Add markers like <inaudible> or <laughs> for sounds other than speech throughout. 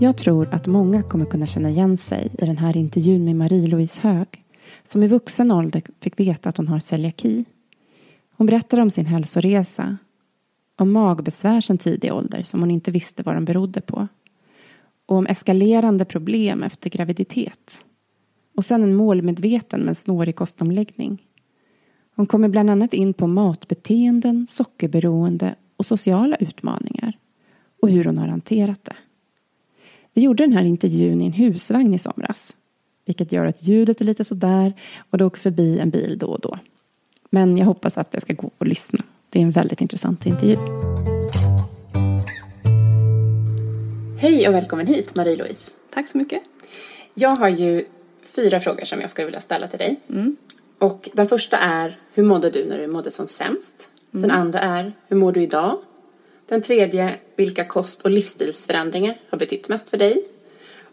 Jag tror att många kommer kunna känna igen sig i den här intervjun med Marie-Louise Hög som i vuxen ålder fick veta att hon har celiaki. Hon berättar om sin hälsoresa, om magbesvär sedan tidig ålder som hon inte visste vad de berodde på och om eskalerande problem efter graviditet. Och sen en målmedveten men snårig kostomläggning. Hon kommer bland annat in på matbeteenden, sockerberoende och sociala utmaningar och hur hon har hanterat det. Vi gjorde den här intervjun i en husvagn i somras. Vilket gör att ljudet är lite sådär och det åker förbi en bil då och då. Men jag hoppas att det ska gå att lyssna. Det är en väldigt intressant intervju. Hej och välkommen hit Marie-Louise. Tack så mycket. Jag har ju fyra frågor som jag skulle vilja ställa till dig. Och den första är, hur mådde du när du mådde som sämst? Den andra är, hur mår du idag? Den tredje, vilka kost och livsstilsförändringar har betytt mest för dig?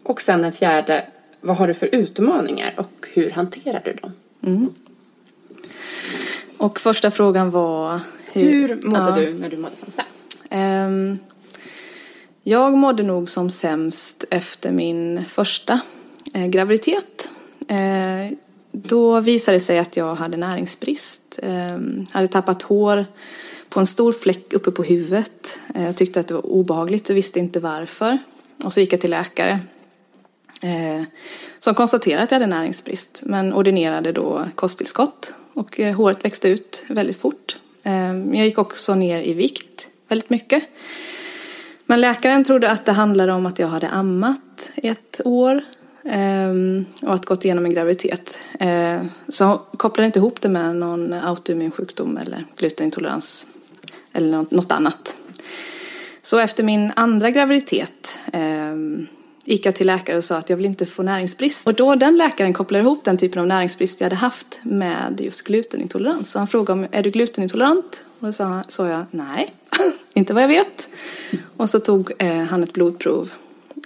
Och sen den fjärde, vad har du för utmaningar och hur hanterar du dem? Och första frågan var... Hur mådde Ja. du när du mådde som sämst? Ehm, jag mådde nog som sämst efter min första eh, graviditet. Eh, då visade det sig att jag hade näringsbrist. Eh, hade tappat hår på en stor fläck uppe på huvudet. Eh, jag tyckte att det var obehagligt och visste inte varför. Och så gick jag till läkare. Eh, som konstaterade att jag hade näringsbrist men ordinerade då kosttillskott och eh, håret växte ut väldigt fort. Ehm, jag gick också ner i vikt väldigt mycket. Men läkaren trodde att det handlade om att jag hade ammat i ett år ehm, och att gått igenom en graviditet. Så hon kopplade inte ihop det med någon autoimmun sjukdom eller glutenintolerans eller något, annat. Så efter min andra graviditet eh, gick jag till läkare och sa att jag vill inte få näringsbrist. Och då den läkaren kopplade ihop den typen av näringsbrist jag hade haft med just glutenintolerans. Så han frågade om, är du glutenintolerant? Och då sa, sa jag nej, <laughs> inte vad jag vet. Och så tog eh, han ett blodprov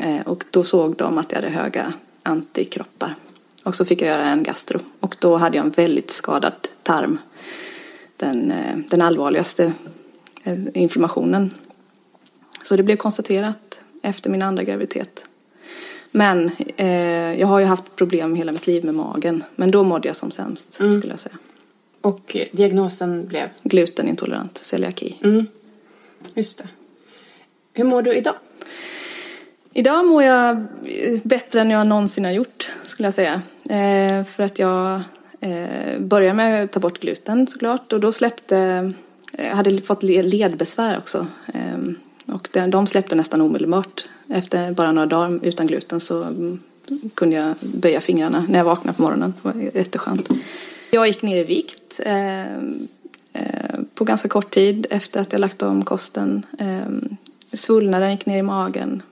eh, och då såg de att jag hade höga antikroppar. Och så fick jag göra en gastro och då hade jag en väldigt skadad tarm. Den, eh, den allvarligaste inflammationen. Så det blev konstaterat efter min andra graviditet. Men eh, jag har ju haft problem hela mitt liv med magen. Men då mådde jag som sämst skulle jag säga. Och eh, diagnosen blev? Glutenintolerant celiaki. Mm. Just det. Hur mår du idag? Idag mår jag eh, bättre än jag någonsin har gjort skulle jag säga. Eh, för att jag eh, började med att ta bort gluten såklart och då släppte, hade fått le- ledbesvär också. Eh, och de, släppte nästan omedelbart. Efter bara några dagar utan gluten så mm, kunde jag böja fingrarna när jag vaknade på morgonen. Det var jätteskönt. Jag gick ner i vikt eh, eh, på ganska kort tid efter att jag lagt om kosten. Eh, svullnaden gick ner i magen.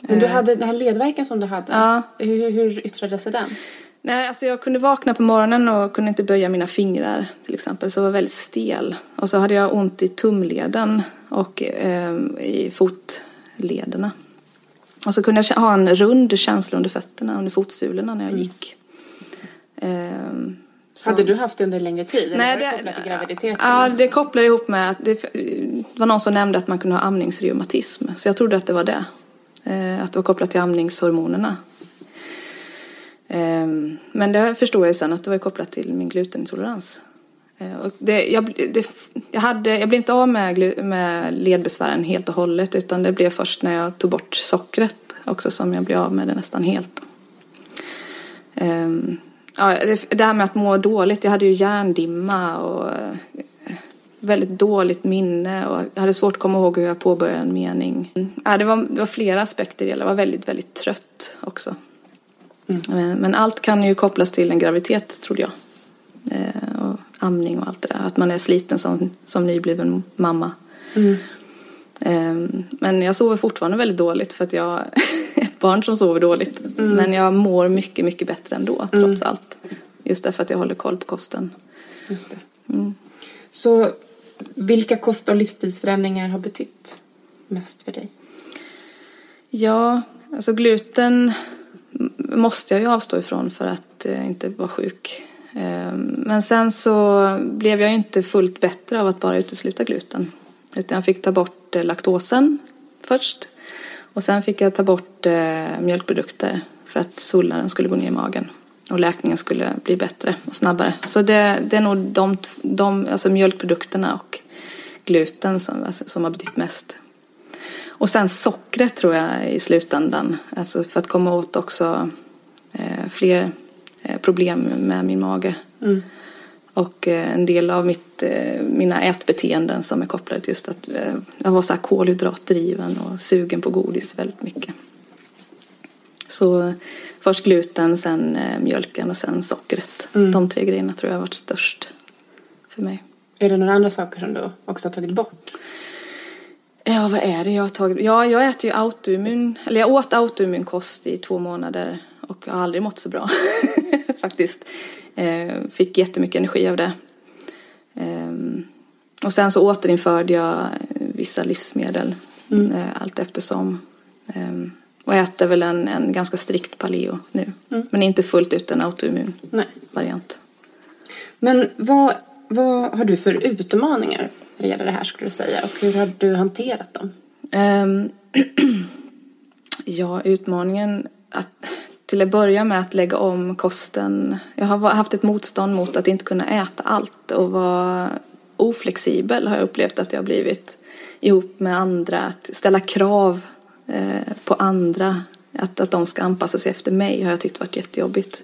Men du hade den här ledvärken som du hade. Ja. Hur, hur yttrade sig den? Nej, alltså jag kunde vakna på morgonen och kunde inte böja mina fingrar till exempel. Så jag var väldigt stel. Och så hade jag ont i tumleden och eh, i fotlederna. Och så kunde jag ha en rund känsla under fötterna, under fotsulorna när jag gick. Ehm, så- Hade du haft det under längre tid? Nej, det det, kopplat till graviditeten? ja, det kopplar ihop med att det var någon som nämnde att man kunde ha amningsreumatism. Så jag trodde att det var det. Eh, Att det var kopplat till amningshormonerna. Ehm, men det förstod jag ju sen att det var kopplat till min glutenintolerans. Ehm, och det, jag, det, jag, hade, jag blev inte av med, med ledbesvären helt och hållet utan det blev först när jag tog bort sockret också som jag blev av med det nästan helt. Ehm, ja, det, här med att må dåligt, jag hade ju hjärndimma och eh, väldigt dåligt minne och jag hade svårt att komma ihåg hur jag påbörjade en mening. Mm, ja, det, var, det var flera aspekter i det. Jag var väldigt, väldigt trött också. Men, men allt kan ju kopplas till en graviditet, trodde jag. Eh, och amning och allt det där. Att man är sliten som, som nybliven mamma. Eh, men jag sover fortfarande väldigt dåligt för att jag är <laughs> ett barn som sover dåligt. Men jag mår mycket, mycket bättre ändå, trots allt. Just därför att jag håller koll på kosten. Just det. Så vilka kost och livsstilsförändringar har betytt mest för dig? Ja, alltså gluten måste jag ju avstå ifrån för att eh, inte vara sjuk. Eh, Men sen så blev jag ju inte fullt bättre av att bara utesluta gluten. Utan jag fick ta bort eh, laktosen först. Och sen fick jag ta bort eh, mjölkprodukter för att svullnaden skulle gå ner i magen. Och läkningen skulle bli bättre och snabbare. Så det, det är nog de, de, alltså mjölkprodukterna och gluten som, alltså, som har betytt mest. Och sen sockret tror jag i slutändan. Alltså för att komma åt också eh, fler eh, problem med min mage. Och eh, en del av mitt, mina ätbeteenden som är kopplade till just att jag var så här kolhydratdriven och sugen på godis väldigt mycket. Så först gluten, sen mjölken och sen sockret. De tre grejerna tror jag har varit störst för mig. Är det några andra saker som du också har tagit bort? Ja, vad är det jag har tagit? Ja, jag äter ju autoimmun, eller jag åt autoimmunkost i två månader och har aldrig mått så bra <laughs> faktiskt. Eh, fick jättemycket energi av det. Ehm, och sen så återinförde jag vissa livsmedel eh, allt eftersom. Ehm, och äter väl en, en ganska strikt paleo nu. Men inte fullt ut en autoimmun Nej. variant. Men vad, vad har du för utmaningar när det gäller det här skulle du säga? Och hur har du hanterat dem? Ehm, <clears throat> ja, utmaningen att, till att börja med att lägga om kosten. Jag har haft ett motstånd mot att inte kunna äta allt och vara oflexibel har jag upplevt att jag har blivit ihop med andra. Att ställa krav eh, på andra, att, att de ska anpassa sig efter mig har jag tyckt varit jättejobbigt.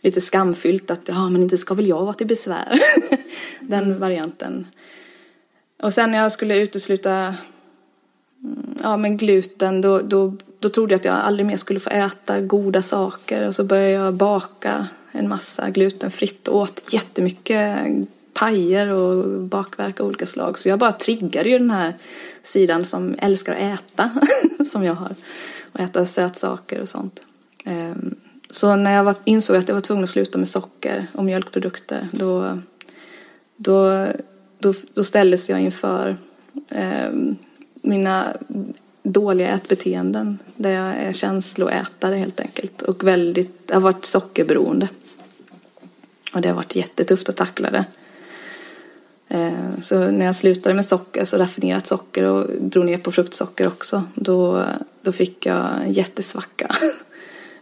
Lite skamfyllt att ja, men inte ska väl jag vara till besvär. <laughs> Den varianten. Och sen när jag skulle utesluta mm, ja, men gluten, då, då, då trodde jag att jag aldrig mer skulle få äta goda saker. Och så började jag baka en massa glutenfritt och åt jättemycket pajer och bakverk av olika slag. Så jag bara triggade ju den här sidan som älskar att äta, <laughs> som jag har. Och äta sötsaker och sånt. Ehm, så när jag insåg att jag var tvungen att sluta med socker och mjölkprodukter, då, då, då, då ställdes jag inför eh, mina dåliga ätbeteenden där jag är känsloätare helt enkelt och väldigt, jag har varit sockerberoende. Och det har varit jättetufft att tackla det. Eh, Så när jag slutade med socker, så raffinerat socker och drog ner på fruktsocker också, då, då fick jag en jättesvacka.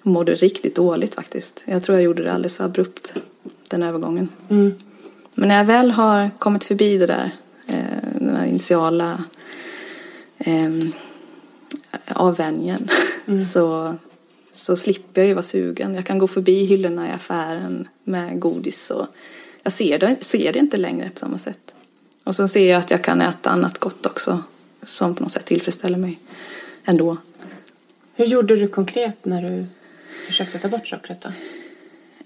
Jag <laughs> mådde riktigt dåligt faktiskt. Jag tror jag gjorde det alldeles för abrupt, den övergången. Mm. Men när jag väl har kommit förbi det där, eh, den här initiala eh, avvänjningen så, så slipper jag ju vara sugen. Jag kan gå förbi hyllorna i affären med godis och jag ser det, ser det inte längre på samma sätt. Och så ser jag att jag kan äta annat gott också som på något sätt tillfredsställer mig ändå. Hur gjorde du konkret när du försökte ta bort sockret då?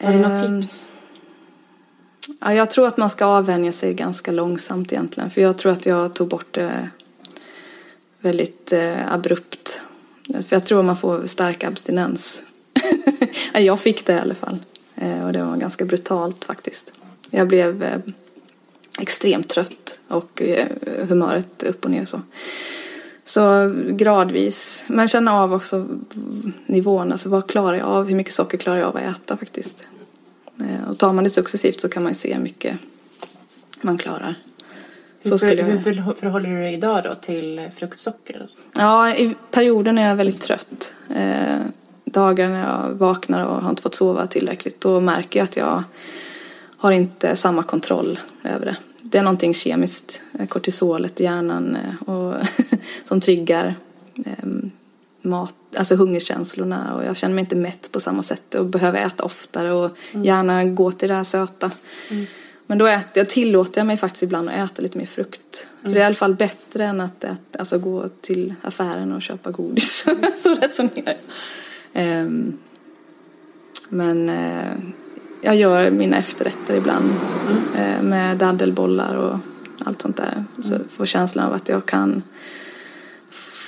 Har du några Ehm, tips? Ja, jag tror att man ska avvänja sig ganska långsamt egentligen. För jag tror att jag tog bort det väldigt eh, abrupt. För jag tror man får stark abstinens. <laughs> Jag fick det i alla fall. Eh, och det var ganska brutalt faktiskt. Jag blev eh, extremt trött och humöret upp och ner så. Så gradvis, men känna av också nivån, alltså vad klarar jag av, hur mycket socker klarar jag av att äta faktiskt. Eh, Och tar man det successivt så kan man se hur mycket man klarar. Hur, Så skulle jag... hur förhå- förhåller du dig idag då till fruktsocker? Och så? Ja, i perioden är jag väldigt trött. Eh, dagar när jag vaknar och har inte fått sova tillräckligt då märker jag att jag har inte samma kontroll över det. Det är någonting kemiskt, eh, kortisolet i hjärnan eh, och <laughs> som triggar eh, mat, alltså hungerkänslorna och jag känner mig inte mätt på samma sätt och behöver äta oftare och gärna gå till det här söta. Men då äter jag, tillåter jag mig faktiskt ibland att äta lite mer frukt. För det är i alla fall bättre än att äta, alltså gå till affären och köpa godis. <laughs> Så resonerar jag. Ehm, men eh, jag gör mina efterrätter ibland eh, med daddelbollar och allt sånt där. Så får känslan av att jag kan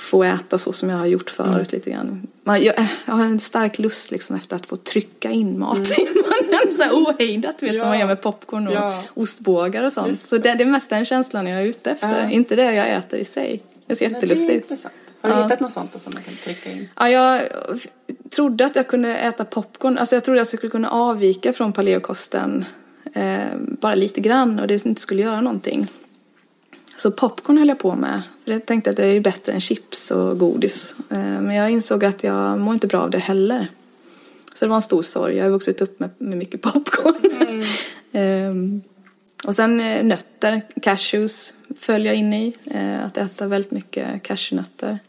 få äta så som jag har gjort förut lite grann. Man, jag, eh, jag har en stark lust liksom efter att få trycka in mat i munnen så här ohejdat, vet, som man gör med popcorn och Ja. ostbågar och sånt. Så det, det är mest den känslan jag är ute efter, Ja. inte det jag äter i sig. Det Men är jättelustigt. intressant. Har du Ja. hittat något sånt som man kan trycka in? Ja, jag trodde att jag kunde äta popcorn. Alltså jag trodde att jag skulle kunna avvika från paleokosten eh, bara lite grann och det inte skulle göra någonting. Så popcorn höll jag på med. För jag tänkte att det är bättre än chips och godis. Eh, men jag insåg att jag mår inte bra av det heller. Så det var en stor sorg. Jag har vuxit upp med, med mycket popcorn. <laughs> Ehm, och sen eh, nötter, cashews föll jag in i. Eh, att äta väldigt mycket cashewnötter.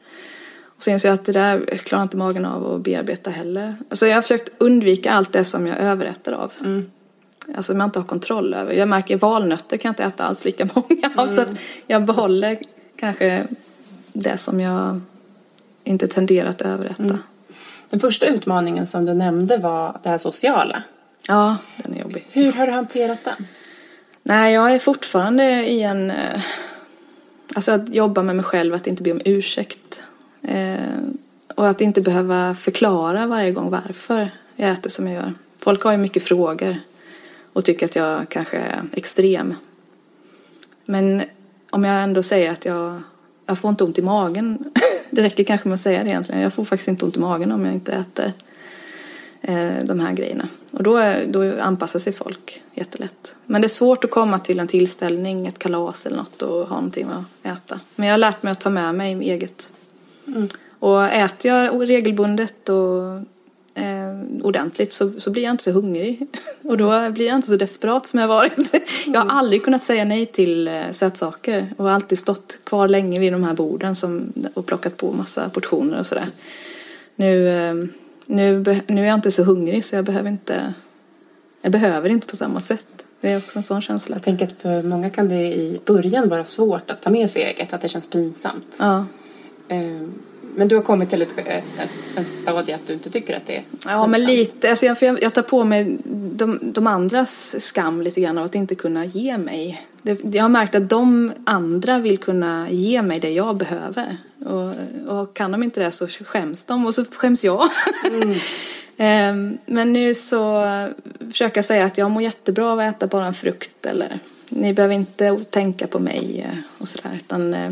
Och så insåg jag att det där klarar inte magen av att bearbeta heller. Alltså jag har försökt undvika allt det som jag överäter av. Alltså jag inte har kontroll över. Jag märker valnötter kan jag inte äta alls lika <laughs> många av. Så att jag behåller kanske det som jag inte tenderar att överäta. Den första utmaningen som du nämnde var det här sociala. Ja, den är jobbig. Hur har du hanterat den? Nej, jag är fortfarande i en... eh, Alltså att jobba med mig själv, att inte be om ursäkt. Eh, och att inte behöva förklara varje gång varför jag äter som jag gör. Folk har ju mycket frågor och tycker att jag kanske är extrem. Men om jag ändå säger att jag jag får inte ont i magen. <laughs> Det räcker kanske med att säga det egentligen. Jag får faktiskt inte ont i magen om jag inte äter eh, de här grejerna. Och då, då anpassar sig folk jättelätt. Men det är svårt att komma till en tillställning, ett kalas eller något och ha någonting att äta. Men jag har lärt mig att ta med mig eget. Mm. Och äter jag regelbundet och ordentligt så, så blir jag inte så hungrig. <laughs> Och då blir jag inte så desperat som jag varit. <laughs> Jag har aldrig kunnat säga nej till eh, sötsaker och har alltid stått kvar länge vid de här borden som, och plockat på massa portioner och sådär. Nu, eh, nu, nu är jag inte så hungrig så jag behöver inte, jag behöver inte på samma sätt. Det är också en sån känsla. Jag tänker att för många kan det i början vara svårt att ta med sig eget, att det känns pinsamt. Ja. Men du har kommit till ett, ett, stadie att du inte tycker att det är Ja, men lite. Alltså jag, jag, jag tar på mig de, de andras skam lite grann av att inte kunna ge mig. Det, jag har märkt att de andra vill kunna ge mig det jag behöver. Och, och kan de inte det så skäms de och så skäms jag. Mm. <laughs> Ehm, men nu så försöker jag säga att jag mår jättebra av att äta bara en frukt eller ni behöver inte tänka på mig och sådär utan eh,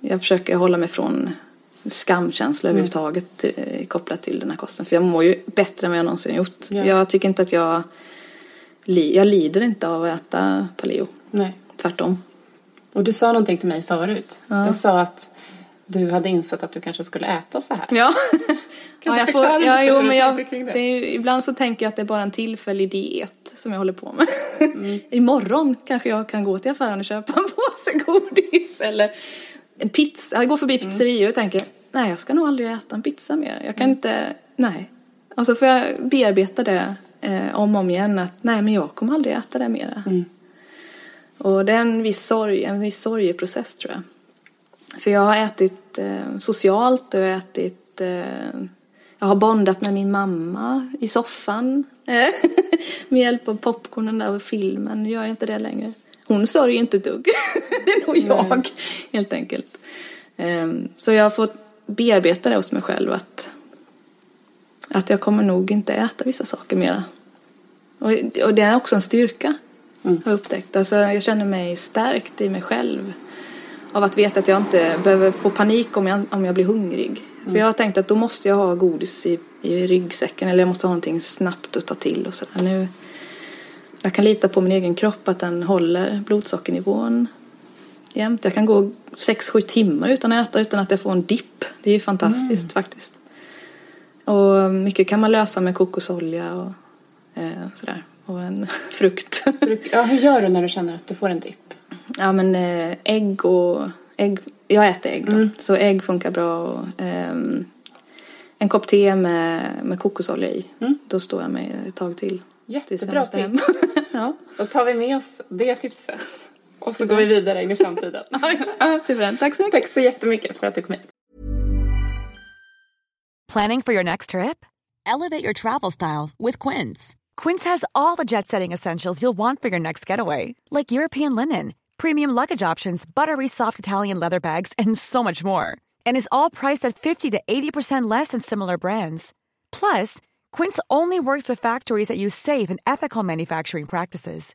jag försöker hålla mig från skamkänsla mm. överhuvudtaget eh, kopplat till den här kosten. För jag mår ju bättre än vad jag någonsin gjort. Ja. Jag tycker inte att jag, jag lider inte av att äta paleo. Nej. Tvärtom. Och du sa någonting till mig förut. Ja. Du sa att du hade insett att du kanske skulle äta så här. Ja. <laughs> ja, jag får, ja jo, men jag, det är, ibland så tänker jag att det är bara en tillfällig diet som jag håller på med. Mm. <laughs> Imorgon kanske jag kan gå till affären och köpa en påse godis eller en pizza. Jag går förbi mm. pizzerior och tänker nej jag ska nog aldrig äta en pizza mer. Jag kan mm. inte, nej. Och så får jag bearbeta det eh, om och om igen att nej men jag kommer aldrig äta det mera. Mm. Och det är en viss sorg, en viss sorgeprocess tror jag. För jag har ätit eh, socialt och jag har ätit eh, jag har bondat med min mamma i soffan <laughs> med hjälp av popcornen där och filmen. Nu gör jag inte det längre. Hon sörjer inte ett dugg. <laughs> det är nog jag, helt enkelt. Um, så jag har fått bearbeta det hos mig själv att, att jag kommer nog inte äta vissa saker mera. Och, och det är också en styrka, mm. har jag upptäckt. Alltså, jag känner mig stärkt i mig själv av att veta att jag inte behöver få panik om jag, om jag blir hungrig. Mm. För jag har tänkt att då måste jag ha godis i, i ryggsäcken eller jag måste ha någonting snabbt att ta till och sådär. Nu, jag kan lita på min egen kropp att den håller blodsockernivån jämt. Jag kan gå 6-7 timmar utan att äta utan att jag får en dipp. Det är ju fantastiskt mm. faktiskt. Och mycket kan man lösa med kokosolja och eh, sådär. Och en <laughs> frukt. Ja, hur gör du när du känner att du får en dipp? Ja, men eh, ägg och ägg. Jag äter ägg då. Mm. Så ägg funkar bra. Och, eh, en kopp te med, med kokosolja i. Mm. Då står jag mig ett tag till. Jättebra tips. <laughs> ja. Då tar vi med oss det tipset. Och så går vi vidare in i framtiden. <laughs> Suveränt. Tack så mycket. Tack så jättemycket för att du kom hit. Planning for your next trip? Elevate your travel style with Quince. Quince has all the jet-setting essentials you'll want for your next getaway. Like European linen, premium luggage options, buttery soft Italian leather bags, and so much more. And is all priced at 50 to 80% less than similar brands. Plus, Quince only works with factories that use safe and ethical manufacturing practices.